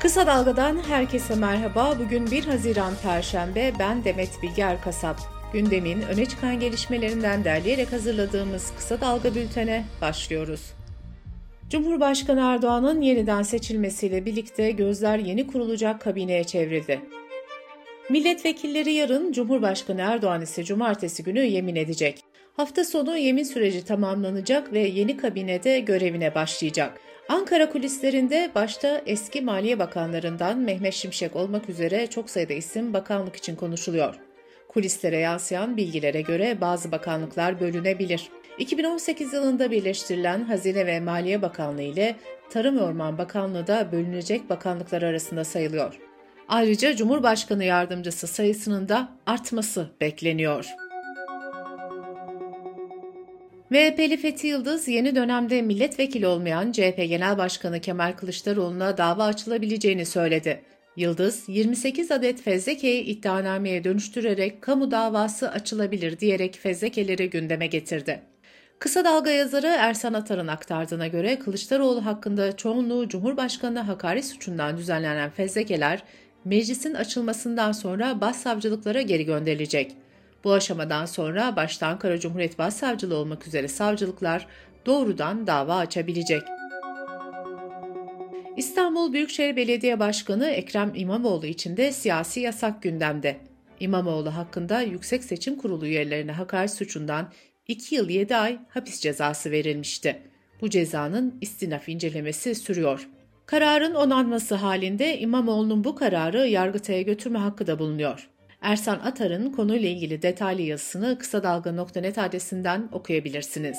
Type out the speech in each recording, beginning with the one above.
Kısa Dalga'dan herkese merhaba. Bugün 1 Haziran Perşembe. Ben Demet Bilge Erkasap. Gündemin öne çıkan gelişmelerinden derleyerek hazırladığımız Kısa Dalga bültene başlıyoruz. Cumhurbaşkanı Erdoğan'ın yeniden seçilmesiyle birlikte gözler yeni kurulacak kabineye çevrildi. Milletvekilleri yarın, Cumhurbaşkanı Erdoğan ise cumartesi günü yemin edecek. Hafta sonu yemin süreci tamamlanacak ve yeni kabinede görevine başlayacak. Ankara kulislerinde başta eski Maliye Bakanlarından Mehmet Şimşek olmak üzere çok sayıda isim bakanlık için konuşuluyor. Kulislere yansıyan bilgilere göre bazı bakanlıklar bölünebilir. 2018 yılında birleştirilen Hazine ve Maliye Bakanlığı ile Tarım ve Orman Bakanlığı da bölünecek bakanlıklar arasında sayılıyor. Ayrıca Cumhurbaşkanı yardımcısı sayısının da artması bekleniyor. MHP'li Fethi Yıldız yeni dönemde milletvekili olmayan CHP Genel Başkanı Kemal Kılıçdaroğlu'na dava açılabileceğini söyledi. Yıldız, 28 adet fezlekeyi iddianameye dönüştürerek kamu davası açılabilir diyerek fezlekeleri gündeme getirdi. Kısa Dalga yazarı Ersan Atar'ın aktardığına göre Kılıçdaroğlu hakkında çoğunluğu Cumhurbaşkanı hakaret suçundan düzenlenen fezlekeler meclisin açılmasından sonra başsavcılıklara geri gönderilecek. Bu aşamadan sonra başta Ankara Cumhuriyet Başsavcılığı olmak üzere savcılıklar doğrudan dava açabilecek. İstanbul Büyükşehir Belediye Başkanı Ekrem İmamoğlu için de siyasi yasak gündemde. İmamoğlu hakkında Yüksek Seçim Kurulu üyelerine hakaret suçundan 2 yıl 7 ay hapis cezası verilmişti. Bu cezanın istinaf incelemesi sürüyor. Kararın onanması halinde İmamoğlu'nun bu kararı Yargıtay'a götürme hakkı da bulunuyor. Ersan Atar'ın konuyla ilgili detaylı yazısını kısa dalga.net adresinden okuyabilirsiniz.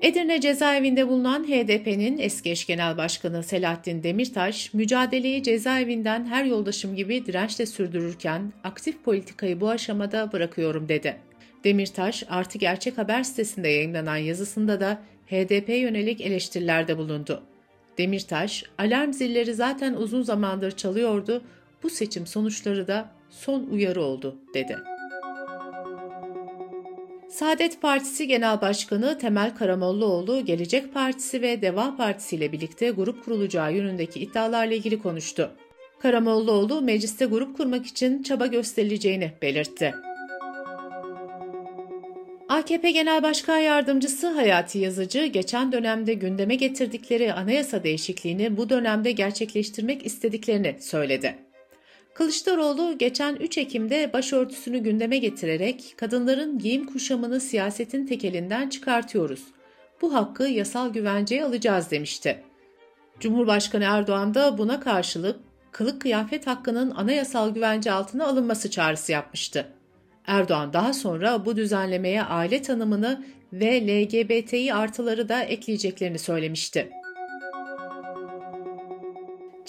Edirne cezaevinde bulunan HDP'nin eski eş genel başkanı Selahattin Demirtaş, mücadeleyi cezaevinden her yoldaşım gibi dirençle sürdürürken aktif politikayı bu aşamada bırakıyorum dedi. Demirtaş, Artı Gerçek Haber sitesinde yayınlanan yazısında da HDP yönelik eleştirilerde bulundu. Demirtaş, alarm zilleri zaten uzun zamandır çalıyordu, bu seçim sonuçları da son uyarı oldu, dedi. Saadet Partisi Genel Başkanı Temel Karamollaoğlu, Gelecek Partisi ve Deva Partisi ile birlikte grup kurulacağı yönündeki iddialarla ilgili konuştu. Karamollaoğlu, mecliste grup kurmak için çaba gösterileceğini belirtti. AKP Genel Başkan Yardımcısı Hayati Yazıcı, geçen dönemde gündeme getirdikleri anayasa değişikliğini bu dönemde gerçekleştirmek istediklerini söyledi. Kılıçdaroğlu geçen 3 Ekim'de başörtüsünü gündeme getirerek kadınların giyim kuşamını siyasetin tekelinden çıkartıyoruz. Bu hakkı yasal güvenceye alacağız demişti. Cumhurbaşkanı Erdoğan da buna karşılık kılık kıyafet hakkının anayasal güvence altına alınması çağrısı yapmıştı. Erdoğan daha sonra bu düzenlemeye aile tanımını ve LGBTİ artıları da ekleyeceklerini söylemişti.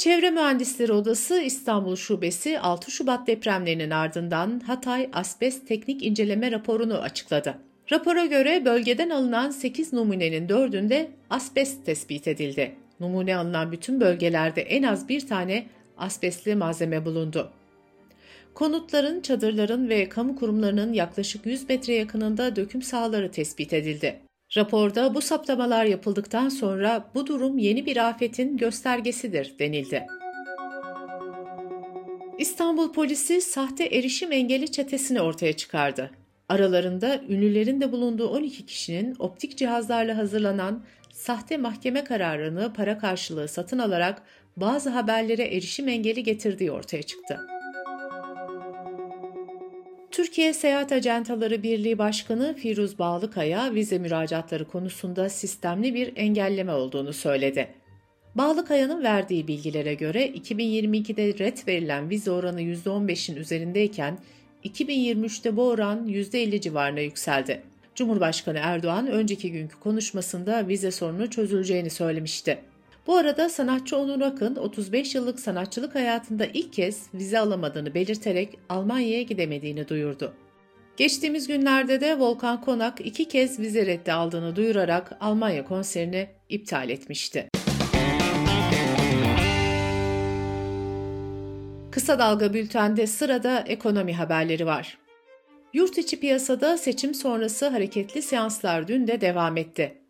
Çevre Mühendisleri Odası İstanbul Şubesi 6 Şubat depremlerinin ardından Hatay Asbest Teknik İnceleme raporunu açıkladı. Rapora göre bölgeden alınan 8 numunenin 4'ünde asbest tespit edildi. Numune alınan bütün bölgelerde en az bir tane asbestli malzeme bulundu. Konutların, çadırların ve kamu kurumlarının yaklaşık 100 metre yakınında döküm sahaları tespit edildi. Raporda bu saptamalar yapıldıktan sonra bu durum yeni bir afetin göstergesidir denildi. İstanbul polisi sahte erişim engeli çetesini ortaya çıkardı. Aralarında ünlülerin de bulunduğu 12 kişinin optik cihazlarla hazırlanan sahte mahkeme kararını para karşılığı satın alarak bazı haberlere erişim engeli getirdiği ortaya çıktı. Türkiye Seyahat Ajantaları Birliği Başkanı Firuz Bağlıkaya vize müracaatları konusunda sistemli bir engelleme olduğunu söyledi. Bağlıkaya'nın verdiği bilgilere göre 2022'de red verilen vize oranı %15'in üzerindeyken 2023'te bu oran %50 civarına yükseldi. Cumhurbaşkanı Erdoğan önceki günkü konuşmasında vize sorunu çözüleceğini söylemişti. Bu arada sanatçı Onur Akın 35 yıllık sanatçılık hayatında ilk kez vize alamadığını belirterek Almanya'ya gidemediğini duyurdu. Geçtiğimiz günlerde de Volkan Konak iki kez vize reddi aldığını duyurarak Almanya konserini iptal etmişti. Kısa Dalga Bülten'de sırada ekonomi haberleri var. Yurt içi piyasada seçim sonrası hareketli seanslar dün de devam etti.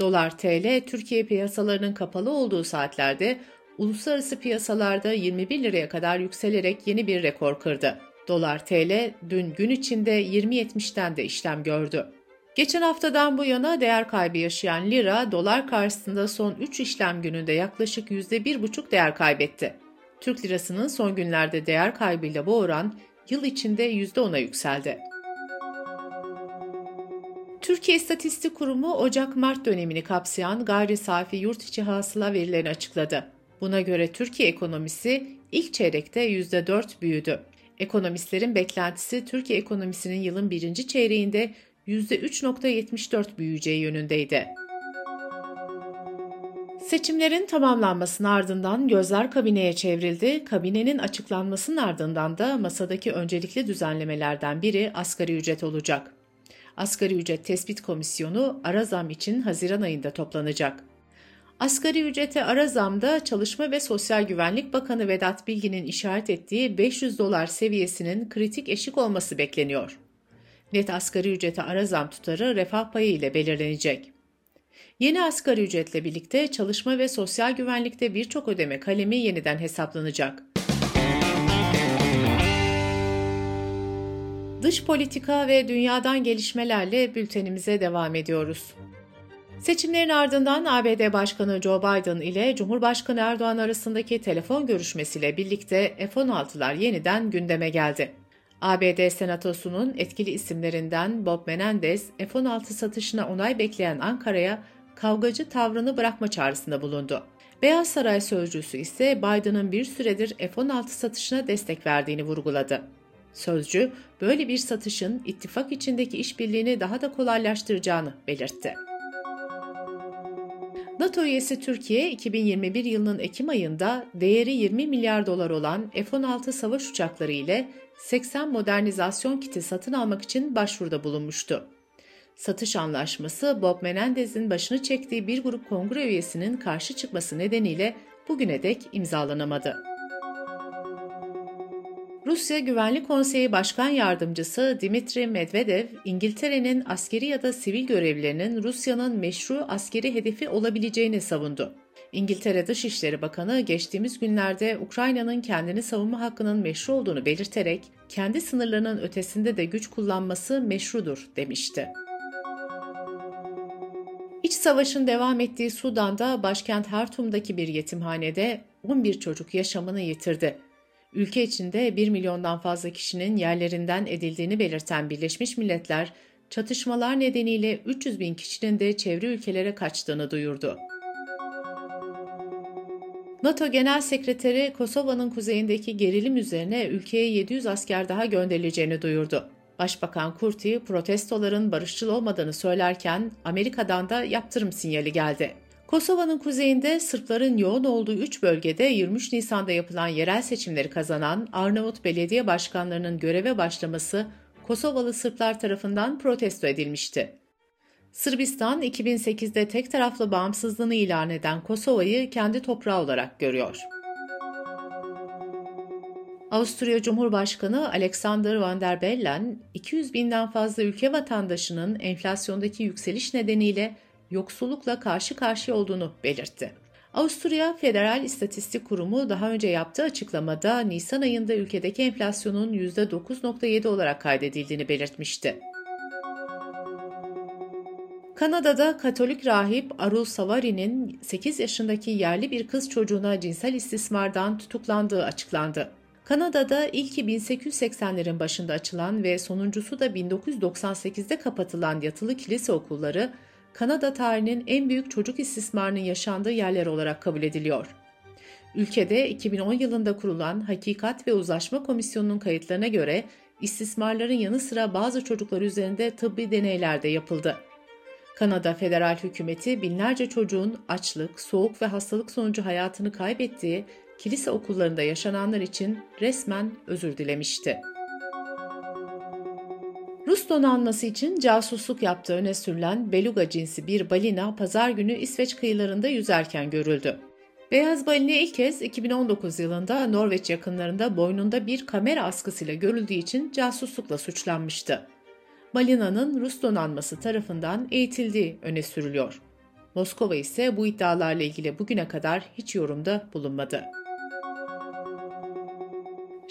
Dolar TL Türkiye piyasalarının kapalı olduğu saatlerde uluslararası piyasalarda 21 liraya kadar yükselerek yeni bir rekor kırdı. Dolar TL dün gün içinde 20.70'ten de işlem gördü. Geçen haftadan bu yana değer kaybı yaşayan lira, dolar karşısında son 3 işlem gününde yaklaşık %1,5 değer kaybetti. Türk lirasının son günlerde değer kaybıyla bu oran yıl içinde %10'a yükseldi. Türkiye İstatistik Kurumu Ocak-Mart dönemini kapsayan gayri safi yurt içi hasıla verilerini açıkladı. Buna göre Türkiye ekonomisi ilk çeyrekte %4 büyüdü. Ekonomistlerin beklentisi Türkiye ekonomisinin yılın birinci çeyreğinde %3.74 büyüyeceği yönündeydi. Seçimlerin tamamlanmasının ardından gözler kabineye çevrildi. Kabinenin açıklanmasının ardından da masadaki öncelikli düzenlemelerden biri asgari ücret olacak. Asgari ücret tespit komisyonu ara zam için Haziran ayında toplanacak. Asgari ücrete ara zamda Çalışma ve Sosyal Güvenlik Bakanı Vedat Bilgin'in işaret ettiği 500 dolar seviyesinin kritik eşik olması bekleniyor. Net asgari ücrete ara zam tutarı refah payı ile belirlenecek. Yeni asgari ücretle birlikte çalışma ve sosyal güvenlikte birçok ödeme kalemi yeniden hesaplanacak. Dış politika ve dünyadan gelişmelerle bültenimize devam ediyoruz. Seçimlerin ardından ABD Başkanı Joe Biden ile Cumhurbaşkanı Erdoğan arasındaki telefon görüşmesiyle birlikte F-16'lar yeniden gündeme geldi. ABD Senatosu'nun etkili isimlerinden Bob Menendez, F-16 satışına onay bekleyen Ankara'ya kavgacı tavrını bırakma çağrısında bulundu. Beyaz Saray sözcüsü ise Biden'ın bir süredir F-16 satışına destek verdiğini vurguladı. Sözcü, böyle bir satışın ittifak içindeki işbirliğini daha da kolaylaştıracağını belirtti. NATO üyesi Türkiye 2021 yılının Ekim ayında değeri 20 milyar dolar olan F-16 savaş uçakları ile 80 modernizasyon kiti satın almak için başvuruda bulunmuştu. Satış anlaşması Bob Menendez'in başını çektiği bir grup kongre üyesinin karşı çıkması nedeniyle bugüne dek imzalanamadı. Rusya Güvenlik Konseyi Başkan Yardımcısı Dimitri Medvedev, İngiltere'nin askeri ya da sivil görevlilerinin Rusya'nın meşru askeri hedefi olabileceğini savundu. İngiltere Dışişleri Bakanı geçtiğimiz günlerde Ukrayna'nın kendini savunma hakkının meşru olduğunu belirterek kendi sınırlarının ötesinde de güç kullanması meşrudur demişti. İç savaşın devam ettiği Sudan'da başkent Hartum'daki bir yetimhanede 11 çocuk yaşamını yitirdi. Ülke içinde 1 milyondan fazla kişinin yerlerinden edildiğini belirten Birleşmiş Milletler, çatışmalar nedeniyle 300 bin kişinin de çevre ülkelere kaçtığını duyurdu. NATO Genel Sekreteri Kosova'nın kuzeyindeki gerilim üzerine ülkeye 700 asker daha gönderileceğini duyurdu. Başbakan Kurti protestoların barışçıl olmadığını söylerken Amerika'dan da yaptırım sinyali geldi. Kosova'nın kuzeyinde Sırpların yoğun olduğu 3 bölgede 23 Nisan'da yapılan yerel seçimleri kazanan Arnavut belediye başkanlarının göreve başlaması Kosovalı Sırplar tarafından protesto edilmişti. Sırbistan 2008'de tek taraflı bağımsızlığını ilan eden Kosova'yı kendi toprağı olarak görüyor. Avusturya Cumhurbaşkanı Alexander Van der Bellen, 200 binden fazla ülke vatandaşının enflasyondaki yükseliş nedeniyle yoksullukla karşı karşıya olduğunu belirtti. Avusturya Federal İstatistik Kurumu daha önce yaptığı açıklamada Nisan ayında ülkedeki enflasyonun %9.7 olarak kaydedildiğini belirtmişti. Kanada'da Katolik rahip Arul Savari'nin 8 yaşındaki yerli bir kız çocuğuna cinsel istismardan tutuklandığı açıklandı. Kanada'da ilki 1880'lerin başında açılan ve sonuncusu da 1998'de kapatılan yatılı kilise okulları, Kanada tarihinin en büyük çocuk istismarının yaşandığı yerler olarak kabul ediliyor. Ülkede 2010 yılında kurulan Hakikat ve Uzlaşma Komisyonu'nun kayıtlarına göre istismarların yanı sıra bazı çocuklar üzerinde tıbbi deneyler de yapıldı. Kanada federal hükümeti binlerce çocuğun açlık, soğuk ve hastalık sonucu hayatını kaybettiği kilise okullarında yaşananlar için resmen özür dilemişti. Donanması için casusluk yaptığı öne sürülen beluga cinsi bir balina pazar günü İsveç kıyılarında yüzerken görüldü. Beyaz balina ilk kez 2019 yılında Norveç yakınlarında boynunda bir kamera askısıyla görüldüğü için casuslukla suçlanmıştı. Balinanın Rus donanması tarafından eğitildiği öne sürülüyor. Moskova ise bu iddialarla ilgili bugüne kadar hiç yorumda bulunmadı.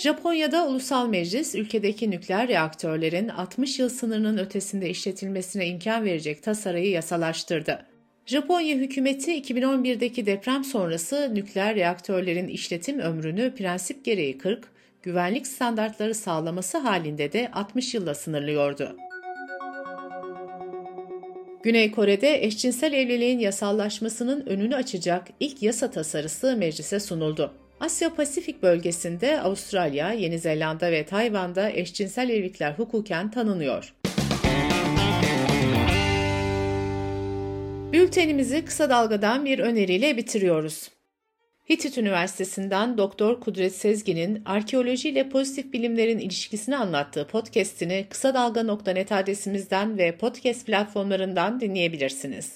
Japonya'da Ulusal Meclis, ülkedeki nükleer reaktörlerin 60 yıl sınırının ötesinde işletilmesine imkan verecek tasarıyı yasalaştırdı. Japonya hükümeti 2011'deki deprem sonrası nükleer reaktörlerin işletim ömrünü prensip gereği 40, güvenlik standartları sağlaması halinde de 60 yılla sınırlıyordu. Güney Kore'de eşcinsel evliliğin yasallaşmasının önünü açacak ilk yasa tasarısı meclise sunuldu. Asya Pasifik bölgesinde Avustralya, Yeni Zelanda ve Tayvan'da eşcinsel evlilikler hukuken tanınıyor. Bültenimizi kısa dalgadan bir öneriyle bitiriyoruz. Hitit Üniversitesi'nden Doktor Kudret Sezgin'in arkeoloji ile pozitif bilimlerin ilişkisini anlattığı podcast'ini kısa dalga.net adresimizden ve podcast platformlarından dinleyebilirsiniz.